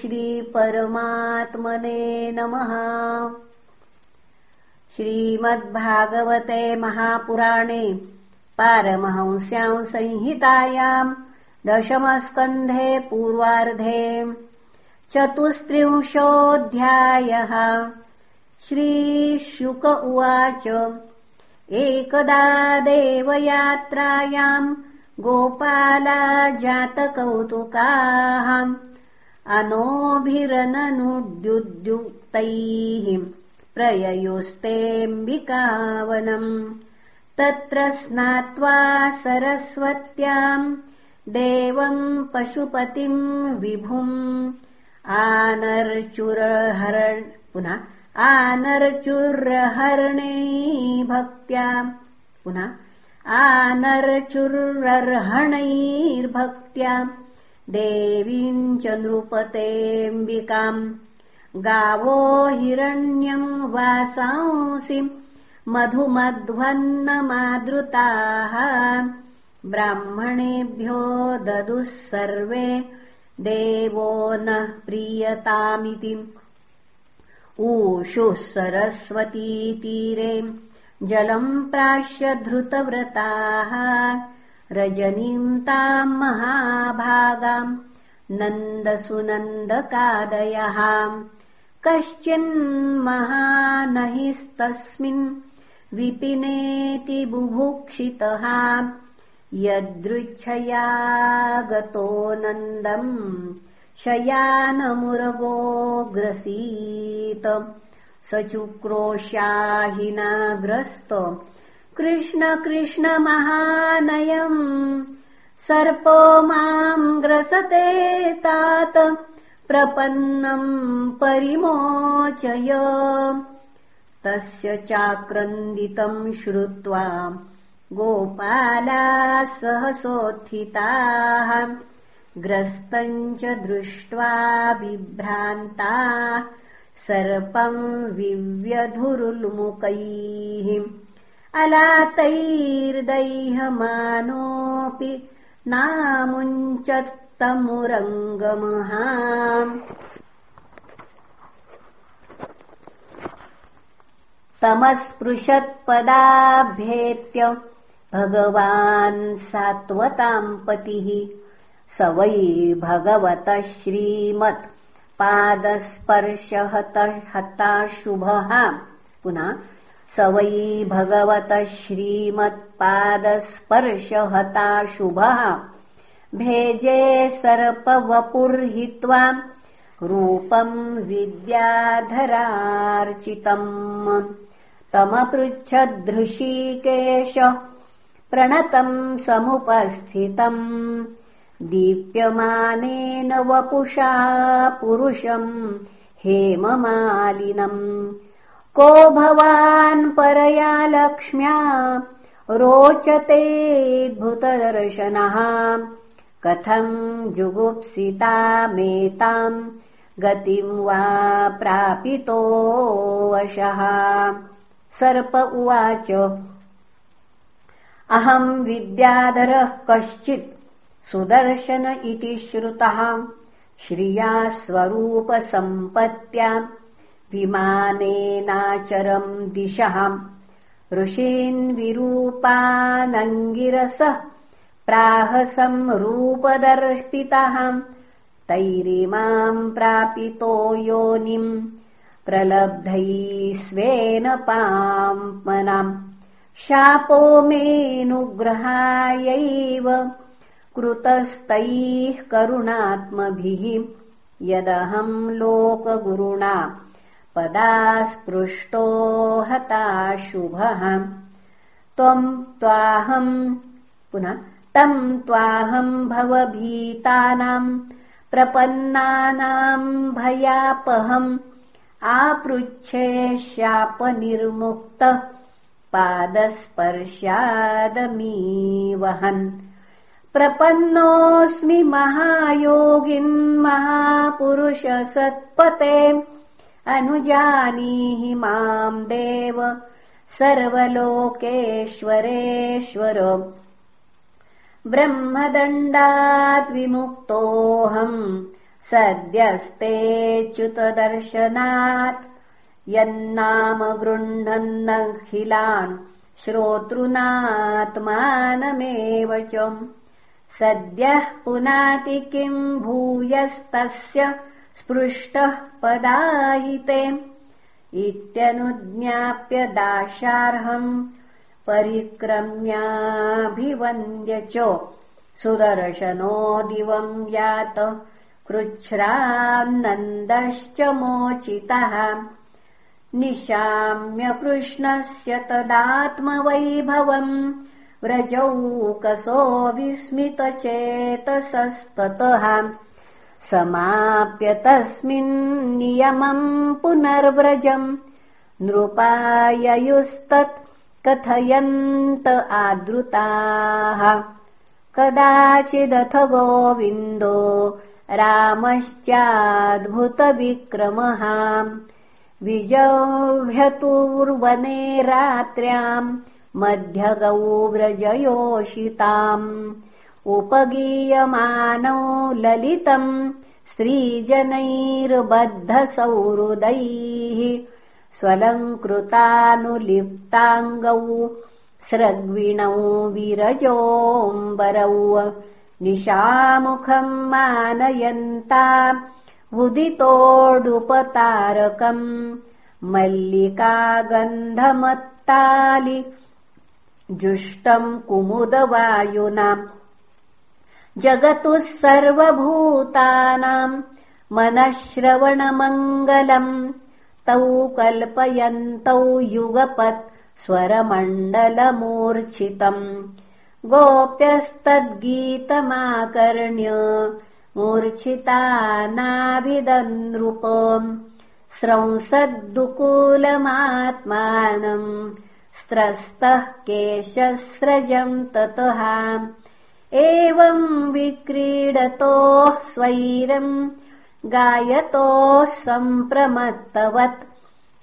श्रीपरमात्मने नमः। श्रीमद्भागवते महापुराणे पारमहंस्यां संहितायाम् दशमस्कन्धे पूर्वार्धे चतुस्त्रिंशोऽध्यायः। श्रीशुक उवाच एकदा देवयात्रायाम् गोपाला जातकौतुकाः अनोभिरननुद्युद्युक्तैः प्रययुस्तेऽम्बिकावनम् तत्र स्नात्वा सरस्वत्याम् देवम् पशुपतिम् विभुम् आनर्चुरहर पुनः आनर्चुर्हर्णे भक्त्या। पुनः आनर्चुर्रर्हणैर्भक्त्या देवीम् च नृपतेऽम्बिकाम् गावो हिरण्यम् वासांसि मधुमध्वन्नमादृताः। ब्राह्मणेभ्यो ददुः सर्वे देवो नः प्रीयतामिति। ऊषुः सरस्वतीतीरे जलम् प्राश्य धृतव्रताः रजनीम् ताम् महाभागाम् नन्दसुनन्दकादयः। कश्चिन्महानहिस्तस्मिन् विपिनेति बुभुक्षितः। यदृच्छया गतो नन्दम् शयानमुरगोग्रसीत स चुक्रोशाहिनाग्रस्त कृष्ण कृष्ण महानयम् सर्पो माम् ग्रसते तात। प्रपन्नम् परिमोचय। तस्य चाक्रन्दितम् श्रुत्वा गोपालाः सहसोत्थिताः। ग्रस्तम् च दृष्ट्वा विभ्रान्ताः सर्पम् विव्यधुरुल्मुकैः अलातैर्दैहमानोऽपि नामुञ्चत्तमुरङ्गमहा तमस्पृशत्पदाभ्येत्य भगवान् सात्वताम् पतिः। स वै भगवतः श्रीमत् पादस्पर्शहता शुभः पुनः स वै भगवतः श्रीमत्पादस्पर्शहता शुभः भेजे सर्पवपुर्हित्वा रूपम् विद्याधरार्चितम्। तमपृच्छदृशीकेश प्रणतम् समुपस्थितम्। दीप्यमानेन वपुषा पुरुषम् हेममालिनम् को भवान् परया लक्ष्म्या? रोचतेऽद्भुतदर्शनः कथम् जुगुप्सितामेताम् गतिम् वा प्रापितो उवाच। अहम् विद्याधरः कश्चित् सुदर्शन इति श्रुतः। श्रिया स्वरूपसम्पत्त्या विमानेनाचरम् दिशः। ऋषीन्विरूपानङ्गिरसः प्राहसंरूपदर्शितः तैरिमाम् प्रापितो योनिम् प्रलब्धैस्वेन पाम्पनाम् शापो मेऽनुग्रहायैव कृतस्तैः करुणात्मभिः। यदहम् लोकगुरुणा पदास्पृष्टो हता शुभः। त्वम् त्वाहम् पुनः तम् त्वाहम् भवभीतानाम् प्रपन्नानाम् भयापहम् आपृच्छे शापनिर्मुक्तः पादस्पर्शादमीवहन्। प्रपन्नोऽस्मि महायोगिन् महापुरुषसत्पते अनुजानीहि माम् देव सर्वलोकेश्वरेश्वर। ब्रह्मदण्डाद्विमुक्तोऽहम् सद्यस्तेच्युतदर्शनात् यन्नाम गृह्णन्नखिलान् श्रोतृनात्मानमेव च। सद्यः पुनाति किम् भूयस्तस्य स्पृष्टः पदायिते इत्यनुज्ञाप्य दाशार्हम् परिक्रम्याभिवन्द्य च सुदर्शनो दिवम् यात कृच्छ्रान्नन्दश्च मोचितः। निशाम्य कृष्णस्य तदात्मवैभवम् व्रजौकसो विस्मितचेतसस्ततः समाप्य तस्मिन् नियमम् पुनर्व्रजम् नृपाययुस्तत् कथयन्त आदृताः। कदाचिदथ गोविन्दो रामश्चाद्भुतविक्रमः। विजह्यतुर्वने रात्र्याम् मध्यगौ व्रजयोषिताम् उपगीयमानौ ललितम् स्त्रीजनैर्बद्धसौहृदैः स्वलङ्कृतानुलिप्ताङ्गौ स्रग्विणौ विरजोऽम्बरौ निशामुखम् मानयन्ता उदितोडुपतारकम् मल्लिकागन्धमत्तालि जुष्टम् कुमुदवायुना जगतुः सर्वभूतानाम् मनःश्रवणमङ्गलम् तौ कल्पयन्तौ युगपत् स्वरमण्डलमूर्च्छितम् गोप्यस्तद्गीतमाकर्ण्य मूर्च्छितानाभिदन्नृप स्रंसद्दुकूलमात्मानम् स्त्रस्तः केशस्रजम् ततः एवम् विक्रीडतोः स्वैरम् गायतोः सम्प्रमत्तवत्।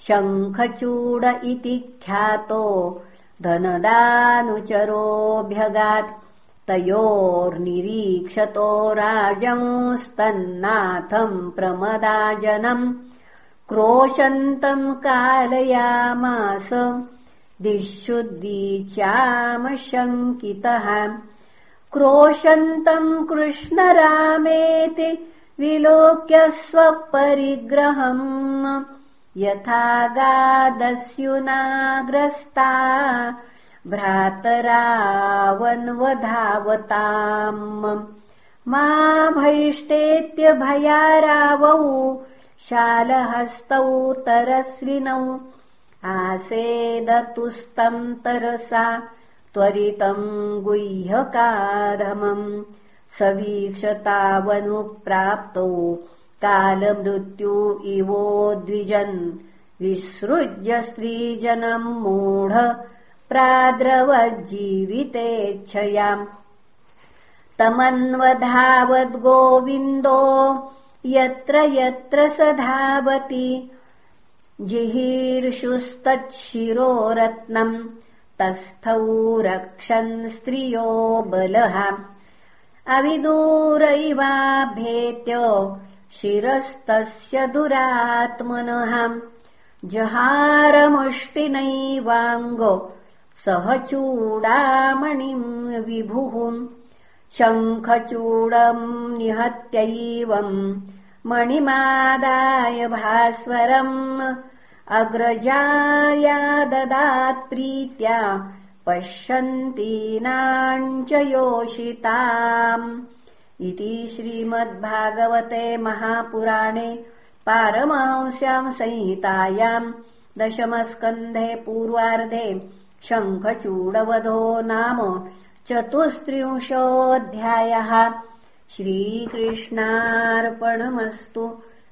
शङ्खचूड इति ख्यातो धनदानुचरोऽभ्यगात्। तयोर्निरीक्षतो राजंस्तन्नाथम् प्रमदाजनम् क्रोशन्तम् कालयामास दिशुद्दीच्यामशङ्कितः क्रोशन्तम् कृष्णरामेति विलोक्य स्वपरिग्रहम्। यथा गादस्युनाग्रस्ता भ्रातरावन्वधावताम्। मा भैष्टेत्य भयारावौ शालहस्तौ तरस्विनौ। आसेदतुस्तम् तरसा त्वरितम् गुह्यकाधमम् सवीक्षतावनुप्राप्तौ कालमृत्यु इवोद्विजन् विसृज्य स्त्रीजनम् मूढ प्राद्रवज्जीवितेच्छयाम्। तमन्वधावद्गोविन्दो यत्र यत्र स धावति जिहीर्षुस्तच्छिरोरत्नम् तस्थौ रक्षन् स्त्रियो बलः। अविदूरैवाभेत्य शिरस्तस्य दुरात्मनः। जहारमुष्टिनैवाङ्गो सह चूडामणिम् विभुः शङ्खचूडम् निहत्यैवम् मणिमादाय भास्वरम् अग्रजाया ददात्प्रीत्या पश्यन्तीनाम् च योषिताम्। इति श्रीमद्भागवते महापुराणे पारमहंस्याम् संहितायाम् दशमस्कन्धे पूर्वार्धे शङ्खचूडवधो नाम चतुस्त्रिंशोऽध्यायः। श्रीकृष्णार्पणमस्तु